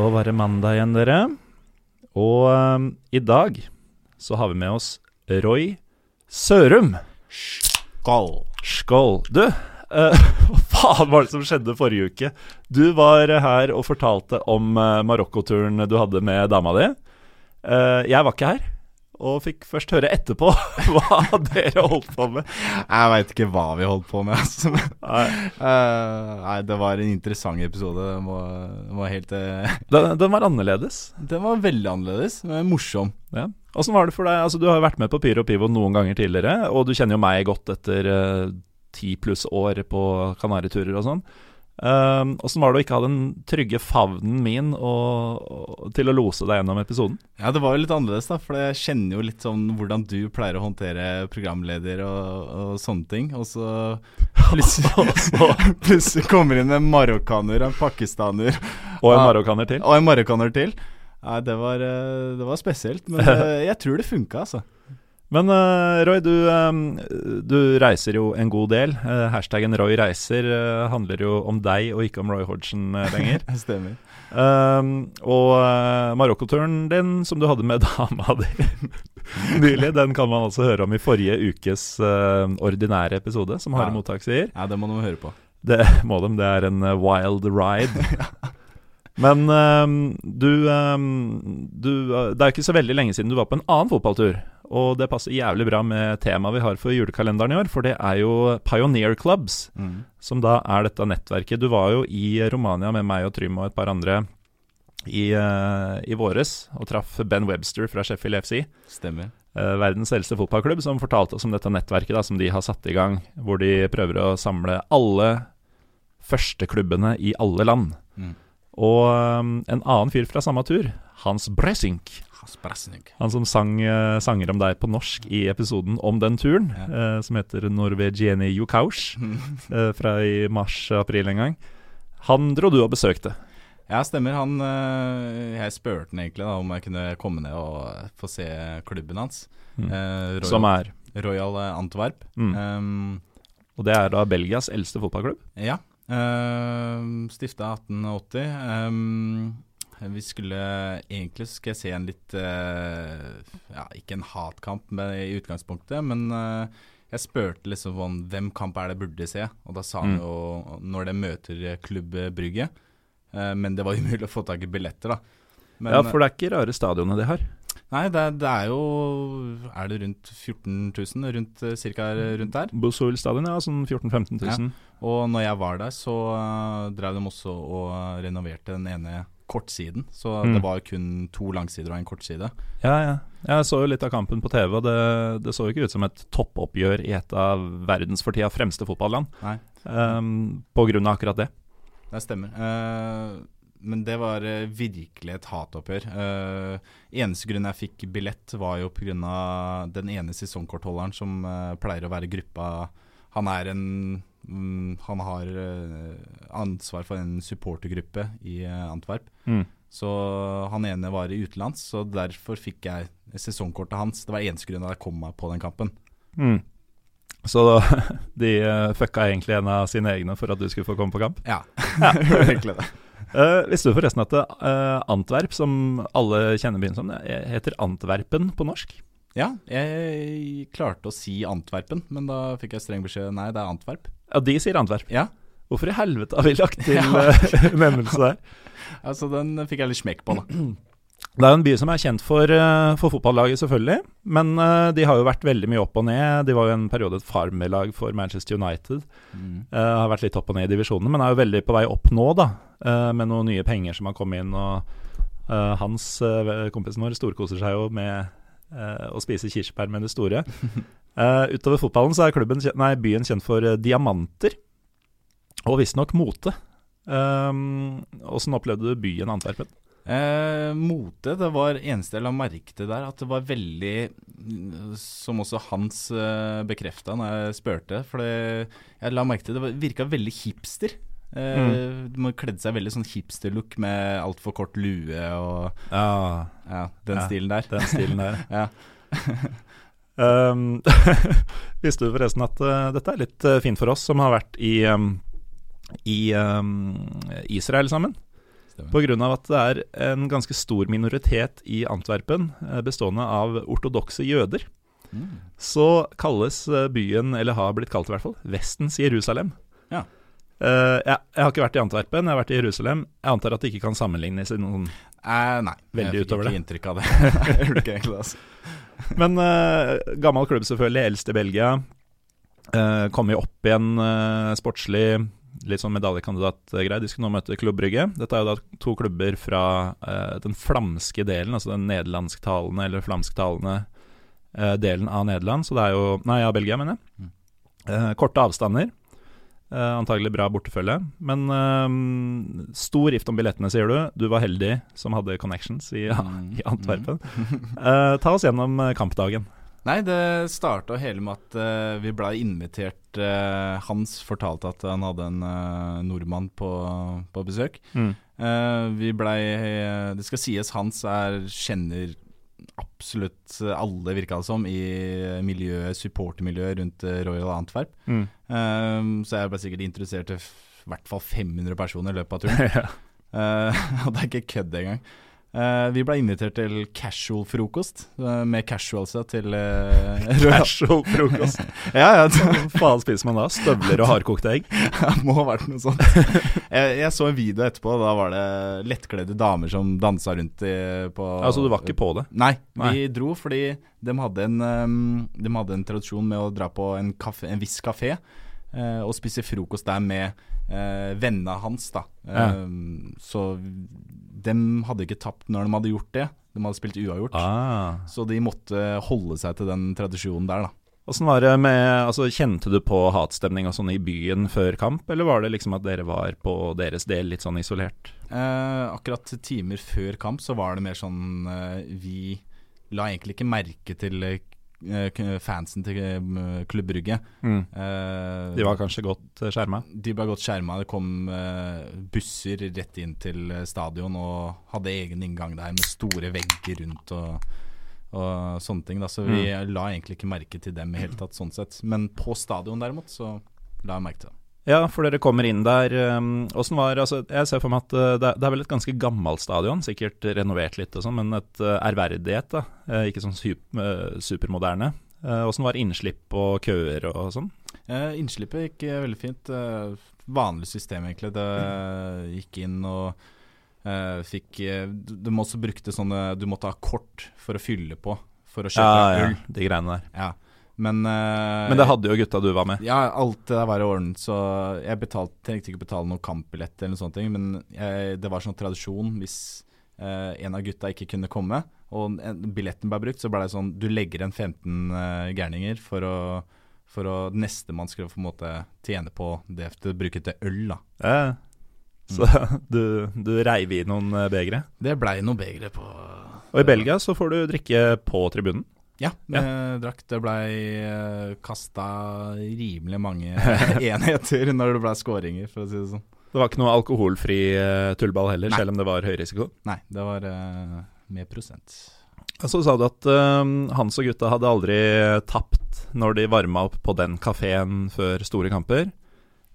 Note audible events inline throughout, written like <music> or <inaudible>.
Så var det mandag igjen, dere. Og um, i dag så har vi med oss Roy Sørum. Skål. Skål. Du, uh, <laughs> hva faen var det som skjedde forrige uke? Du var her og fortalte om uh, Marokko-turen du hadde med dama di. Uh, jeg var ikke her, og fikk først høre etterpå <laughs> hva dere holdt på med. Jeg veit ikke hva vi holdt på med, altså. Nei, Uh, <laughs> nei, det var en interessant episode. Den var, den var helt uh... <laughs> den, den var annerledes. Den var veldig annerledes, men morsom. Ja. Åssen var det for deg? Altså, du har jo vært med på Pyro Pivo noen ganger tidligere, og du kjenner jo meg godt etter ti ti pluss år på Kanariturer og sånn. Um, Åssen var det å ikke ha den trygge favnen min og, til å lose deg gjennom episoden? Ja, det var jo litt annerledes, da, for jeg kjenner jo litt sånn hvordan du pleier å håndtere programleder og, og sånne ting. Og så plutselig, <laughs> <laughs> plutselig kommer inn en marokkaner, en pakistaner Og en marokkaner til. og en marokkaner til. Nei, det var, eh, det var spesielt, men <laughs> eh, jeg tror det funka, altså. Men uh, Roy, du, um, du reiser jo en god del. Uh, hashtaggen Roy reiser uh, handler jo om deg og ikke om Roy Hodgson lenger. <laughs> Stemmer. Um, og uh, Marokko-turen din, som du hadde med <laughs> dama di <laughs> nylig, den kan man altså høre om i forrige ukes ordinære episode, som Harde Ja. Mottak sier. Ja, det må de høre på. Det må de, det er en wild ride. Men um, du, du Det er ikke så veldig lenge siden du var på en annen fotballtur. Og det passer jævlig bra med temaet vi har for julekalenderen i år, for det er jo Pioneer Clubs Mm. som da er dette nettverket. Du var jo i Romania med meg og Trym og et par andre i, uh, i våres og traff Ben Webster fra Sheffield FC, Stemmer. Uh, verdens eldste fotballklubb, som fortalte oss om dette nettverket da, som de har satt i gang, hvor de prøver å samle alle førsteklubbene i alle land. Mm. Og um, en annen fyr fra samme tur, Hans Bressink. Han som sang eh, sanger om deg på norsk i episoden om den turen, Ja. eh, som heter Norvegieni Jukaush, <laughs> eh, fra i mars-april en gang. Han dro du og besøkte. Ja, stemmer. Han Jeg spurte han egentlig da om jeg kunne komme ned og få se klubben hans. Mm. Royal, Som er Royal Antwerp. mm. Um, Og det er da Belgias eldste fotballklubb. ja. Uh, Stifta 1880. Um, vi skulle Egentlig skal jeg se en litt eh, Ja, ikke en hatkamp med, i utgangspunktet, men eh, jeg spurte liksom om hvem kamp er det burde se, og da sa han Mm. jo når det møter Klubb Brygge. Eh, men det var umulig <laughs> å få tak i billetter, da. Men, ja, for det er ikke rare stadionene de har. Nei, det, det er jo Er det rundt 14 000? Rundt, eh, cirka rundt der. Bosoil stadion, ja, sånn 14 000-15 000. Og når jeg var der, så uh, drev de også og renoverte den ene kortsiden. Så Mm. det var kun to langsider og en kortside. Ja, ja. Jeg så jo litt av kampen på TV, og det, det så jo ikke ut som et toppoppgjør i et av verdens for tida fremste fotballand. Nei. Um, på grunn av akkurat det. Det stemmer. Uh, men det var eh, virkelig et hatoppgjør. Uh, eneste grunn jeg fikk billett, var jo pga. den ene sesongkortholderen som uh, pleier å være gruppa Han er en mm, Han har eh, ansvar for en supportergruppe i eh, Antwerp. Mm. Så han ene var i utenlands, så derfor fikk jeg sesongkortet hans. Det var eneste grunn at jeg kom meg på den kampen. Mm. Så da, <laughs> de uh, fucka egentlig en av sine egne for at du skulle få komme på kamp? Ja, <laughs> egentlig det. Uh, visste du forresten at uh, Antwerp, som alle kjenner byen som, det heter Antwerpen på norsk? Ja, jeg klarte å si Antwerpen, men da fikk jeg streng beskjed nei, det er Antwerp. Ja, de sier Antwerp. Ja, Hvorfor i helvete har vi lagt til <laughs> Ja. <laughs> uh, nevnelse der? <laughs> altså den fikk jeg litt smekk på, da. <clears throat> Det er jo en by som er kjent for, uh, for fotballaget, selvfølgelig. Men uh, de har jo vært veldig mye opp og ned. De var jo en periode et farmerlag for Manchester United. Mm. Uh, har vært litt opp og ned i divisjonene, men er jo veldig på vei opp nå, da. uh, med noen nye penger som har kommet inn. Og hans, kompisen vår, storkoser seg jo med å spise kirsebær med det store. Uh, utover fotballen så er klubben, nei, byen kjent for uh, diamanter, og visstnok mote. Um, Åssen opplevde du byen Antwerpen? Eh, mote, det var eneste jeg la merke til der, at det var veldig mm, Som også Hans eh, bekrefta når jeg spurte, for det, jeg la merke til det var- virka veldig hipster. Eh, De kledde seg veldig sånn hipster-look med altfor kort lue og Ja, ja, den Ja. stilen der. den stilen der. <laughs> Ja. <laughs> Um, <laughs> visste du forresten at uh, dette er litt uh, fint for oss som har vært i, um, i um, Israel sammen? Pga. at det er en ganske stor minoritet i Antwerpen, uh, bestående av ortodokse jøder, Mm. så kalles byen, eller har blitt kalt i hvert fall, Vestens Jerusalem. Ja. Uh, jeg, jeg har ikke vært i Antwerpen, jeg har vært i Jerusalem. Jeg antar at det ikke kan sammenlignes i noen Eh, nei, Veldig jeg fikk ikke det. inntrykk av det. <laughs> jeg gjorde ikke egentlig det, altså. Men uh, gammel klubb selvfølgelig, eldst i Belgia. Uh, kom jo opp igjen uh, sportslig, litt sånn medaljekandidatgreie. De skulle nå møte Klubb Brygge. Dette er jo da to klubber fra uh, den flamske delen, altså den nederlandsktalende eller flamsktalende delen av Nederland. Så det er jo Nei, av Belgia, mener jeg. Mm. Korte avstander. Eh, antagelig bra bortefølge. Men uh, stor rift om billettene, sier du. Du var heldig som hadde connections i, Mm, <laughs> i Antwerpen. Uh, <laughs> ta oss gjennom kampdagen. Nei, det starta hele med at vi blei invitert Hans fortalte at han hadde en nordmann på, på besøk. Eh, vi blei Det skal sies Hans er, kjenner absolutt alle, virka det som, i miljøet, supportermiljøet rundt eh, Royal Antwerp. Mm. Eh, så jeg ble sikkert interessert til i hvert fall 500 personer i løpet av turen. <laughs> ja. uh, <laughs> og det er ikke kødd engang. Eh, vi ble invitert til casual-frokost, uh, med casualsa til uh, Casual frokost. <laughs> <laughs> Ja, ja, faen spiser man da? Støvler og hardkokte egg? <laughs> det må ha vært noe sånt. jeg, jeg så en video etterpå, da var det lettkledde damer som dansa rundt i, på Altså, du var ikke på det? Nei, Nei. vi dro fordi de hadde en, um, de hadde en tradisjon med å dra på en, kafé, en viss kafé uh, og spise frokost der med uh, vennene hans, da. Ja. Så de hadde ikke tapt når de hadde gjort det. De hadde spilt uavgjort. Ah. Så de måtte holde seg til den tradisjonen der, da. Åssen var det med altså, Kjente du på hatstemning og sånn i byen før kamp, eller var det liksom at dere var på deres del litt sånn isolert? Eh, akkurat timer før kamp så var det mer sånn eh, Vi la egentlig ikke merke til fansen til klubbrygget Klubb Brygge. Eh, De var kanskje godt uh, skjerma? de ble godt skjerma. Det kom eh, busser rett inn til eh, stadion og hadde egen inngang der med store vegger rundt og, og sånne ting. Da. Så vi la egentlig ikke merke til dem i hele tatt, sånn sett. Men på stadion derimot, så la jeg merke til det. Ja, for dere kommer inn der. um, Åssen var altså, Jeg ser for meg at uh, det, er- det er vel et ganske gammelt stadion, sikkert renovert litt og sånn, men et uh, ærverdighet, da. Eh, ikke sånn sup, uh, supermoderne. Uh, Åssen var innslipp og køer og sånn? Eh, innslippet gikk eh, veldig fint. Eh, vanlig system, egentlig. Det gikk inn og eh, fikk Du må også brukte sånne Du måtte ha kort for å fylle på for å kjøpe Ja, ja, øl. de greiene der. Ja. Men, uh, Men det hadde jo gutta du var med. Ja, alt det der var i orden, så jeg betalt, trengte ikke betale noen kampbillett eller noen sånne ting, men jeg, det var sånn tradisjon hvis uh, en av gutta ikke kunne komme, og en, billetten ble brukt, så ble det sånn Du legger igjen 15 uh, gærninger for å for å nestemann skulle på en måte tjene på det til å bruke til øl, da. Ja. Så <laughs> du, du reiv i noen uh, begre. Det blei noen begre på Og i Belgia så får du drikke på tribunen. Ja, ja. drakk. Det blei uh, kasta rimelig mange <laughs> enheter når det blei skåringer, for å si det sånn. Det var ikke noe alkoholfri uh, tullball heller, Nei. selv om det var høy risiko. Nei, det var med prosent. Så sa du at Hans og gutta hadde aldri tapt når de varma opp på den kafeen før store kamper.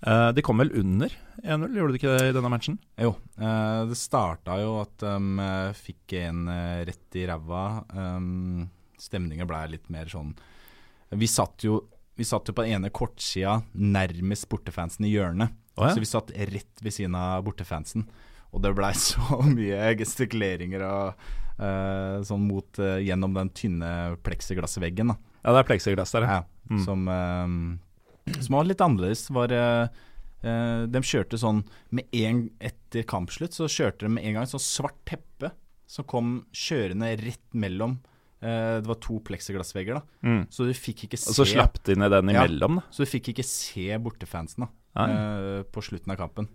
De kom vel under 1-0, gjorde de ikke det i denne matchen? Jo, eh, det starta jo at de fikk en eh, rett i ræva. Um, Stemninga blei litt mer sånn Vi satt jo vi satt jo på den ene kortsida nærmest bortefansen i hjørnet. Oh, ja. Så vi satt rett ved siden av bortefansen. Og det blei <laughs> så mye gestikuleringer og uh, sånn mot uh, gjennom den tynne pleksiglassveggen. da Ja, det er pleksiglass der, ja. Mm. som, uh, som var litt annerledes. Var, de kjørte sånn med en Etter kampslutt så kjørte de med en gang sånn svart teppe som kom kjørende rett mellom Det var to pleksiglassvegger, da. Mm. Så du fikk ikke se Og så slapp de ned den Ja. imellom, da. Så du fikk ikke se bortefansen da eh, på slutten av kampen.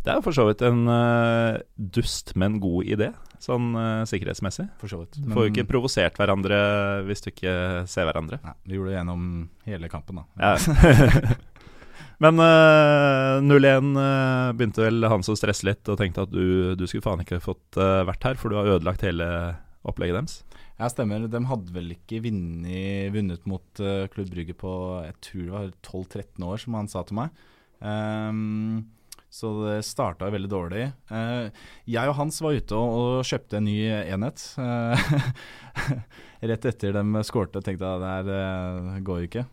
Det er for så vidt en uh, dust, men god idé, sånn uh, sikkerhetsmessig. For så vidt. Du får jo ikke provosert hverandre hvis du ikke ser hverandre. Nei, vi gjorde det gjennom hele kampen, da. Ja. <laughs> Men uh, 0-1 uh, begynte vel han som stresset litt og tenkte at du, du skulle faen ikke fått uh, vært her, for du har ødelagt hele opplegget deres. Ja, stemmer. De hadde vel ikke vunnet, vunnet mot uh, Klubb Brygge på jeg tror det var 12-13 år, som han sa til meg. Um, Så det starta veldig dårlig. Uh, jeg og Hans var ute og, og kjøpte en ny enhet. Uh, <laughs> rett etter de skårte tenkte jeg at det her uh, går ikke.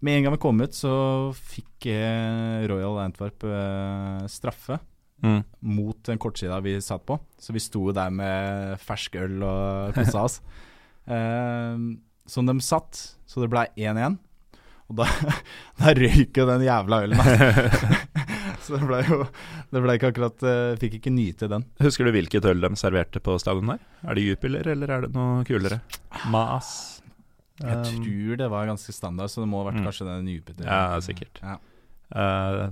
Med en gang vi kom ut, så fikk Royal Antwerp straffe Mm. mot den kortsida vi satt på. Så vi sto der med fersk øl og kosa oss. <laughs> Eh, som de satt, så det ble 1-1. Og da, <laughs> da røyk jo den jævla ølen, altså. <laughs> så det ble jo Det ble ikke akkurat eh, Fikk ikke nyte den. Husker du hvilket øl de serverte på stadion der? Er det Jupiler, eller er det noe kulere? Mas? Jeg Um, tror det var ganske standard, så det må ha vært mm. kanskje den Jupiter. Ja, sikkert. Ja. Eh,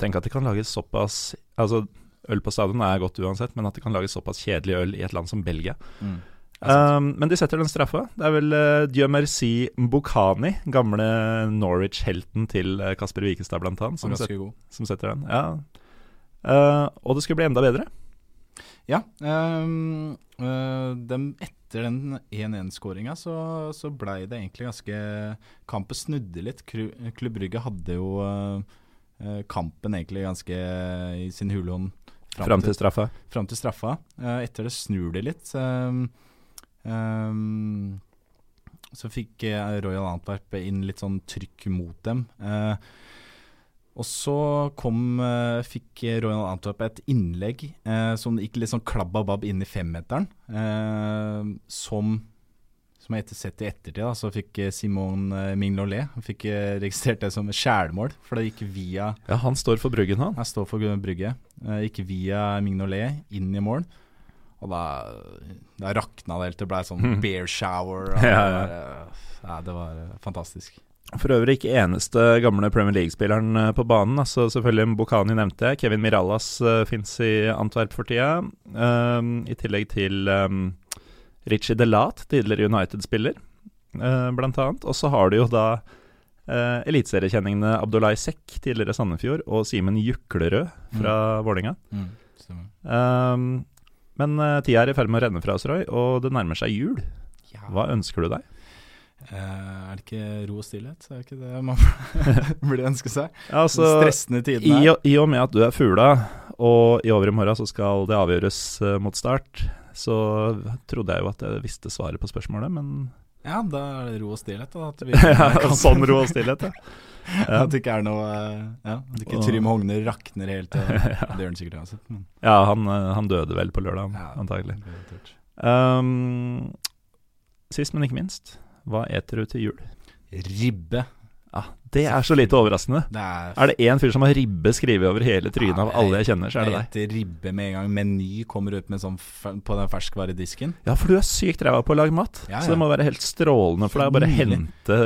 tenk at det kan lages såpass Altså, øl på stadion er godt uansett, men at det kan lages såpass kjedelig øl i et land som Belgia. Mm. Um, men de setter den straffa. Det er vel uh, Dieu merci Bukhani, gamle Norwich-helten til uh, Kasper Wikestad blant annet, som, set, som setter den. Ja. Uh, og det skulle bli enda bedre. Ja. Um, uh, dem etter den 1-1-skåringa så, så blei det egentlig ganske Kampen snudde litt. Klubb Brygge hadde jo øh, kampen egentlig ganske i sin hule hånd Fram til straffa. fram til straffa. Eh, etter det snur de litt. Um, så fikk eh, Royal Antwerp inn litt sånn trykk mot dem. Eh, og så kom, eh, fikk Royal Antwerp et innlegg eh, som gikk litt sånn klabb og babb inn i femmeteren. eh, som som jeg etter sett i ettertid, da, så fikk eh, Simon eh, Mignolet fikk eh, registrert det som skjælmål. For det gikk via Ja, han står for Bryggen, han. jeg står for Brygge. Gikk via Mignolet inn i mål. Og da, da rakna det helt. Det blei sånn Mhm. bear shower. Og <laughs> Ja, det var, ja, det var fantastisk. For øvrig ikke eneste gamle Premier League-spilleren på banen. Altså selvfølgelig Bokhani nevnte jeg. Kevin Mirallas uh, fins i Antwerp for tida. Um, I tillegg til um, Richie Delat, tidligere United-spiller, eh, blant annet. Og så har du jo da eh, eliteseriekjenningene Abdullah Sekk, tidligere Sandefjord, og Simen Juklerød fra Vålinga Mm, Um, men eh, tida er i ferd med å renne fra oss, Roy, og det nærmer seg jul. Ja. Hva ønsker du deg? Uh, er det ikke ro og stillhet? Er det ikke det man <laughs> burde ønske seg? Altså, De stressende I, tidene. her. I og med at du er fugla, og i overmorgen så skal det avgjøres uh, mot start, så trodde jeg jo at jeg visste svaret på spørsmålet, men Ja, da er det ro og stillhet. Da, <laughs> ja, Sånn ro og stillhet, ja. ja. <laughs> at det ikke er noe Ja, At ikke Trym Hogne rakner helt. og- <laughs> Det gjør han sikkert uansett. Men, Ja, han, eh, han døde vel på lørdag, ja, antagelig. Um, sist, men ikke minst, hva eter du til jul? Ribbe. Ja, det er så lite overraskende. Det er Er det én fyr som har ribbe skrevet over hele trynet Ja, av alle jeg kjenner, så er det deg. Jeg ribbe med en gang Meny kommer ut med sånn på den ferskvaredisken. Ja, for du er sykt ræva på å lage mat, Ja, så det må være helt strålende for deg å bare hente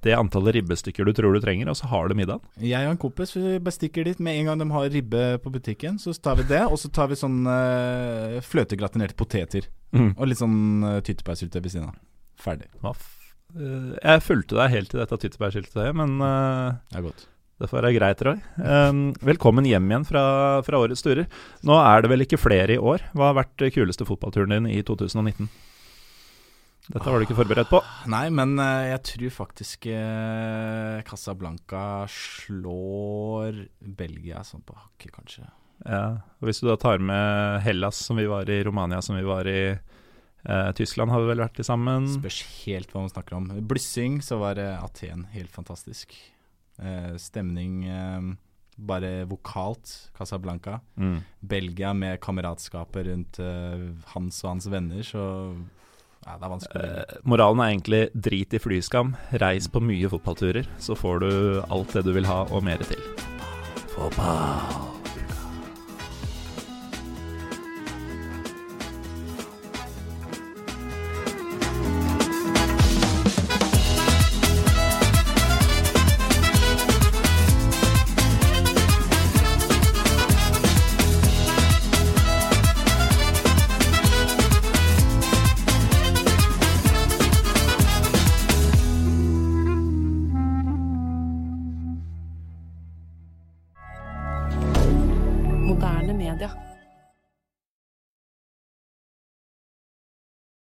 det antallet ribbestykker du tror du trenger, og så har du middagen. Jeg og en kompis vi bestikker dit med en gang de har ribbe på butikken. Så tar vi det, og så tar vi sånn uh, fløtegratinerte poteter. Mm. Og litt sånn uh, tyttebærsylte ved siden av. Ferdig. Hva Eh, jeg fulgte deg helt til dette tyttebærskiltet, men eh, Det er godt. det får være greit, Roy. Um, velkommen hjem igjen fra, fra årets turer. Nå er det vel ikke flere i år. Hva har vært kuleste fotballturen din i 2019? Dette var du ikke forberedt på. Nei, men eh, jeg tror faktisk uh, Casablanca slår Belgia sånn på hakket, kanskje. Ja, og Hvis du da tar med Hellas, som vi var i, Romania, som vi var i eh, Tyskland har vi vel vært i sammen. Spørs helt hva man snakker om. Blyssing, så var uh, Aten. Helt fantastisk. Uh, stemning bare vokalt. Casablanca. Mm. Belgia med kameratskapet rundt hans og hans venner, så ja, det er vanskelig moralen er egentlig drit i flyskam, reis på mye fotballturer, så får du alt det du vil ha og mer til. Fotball.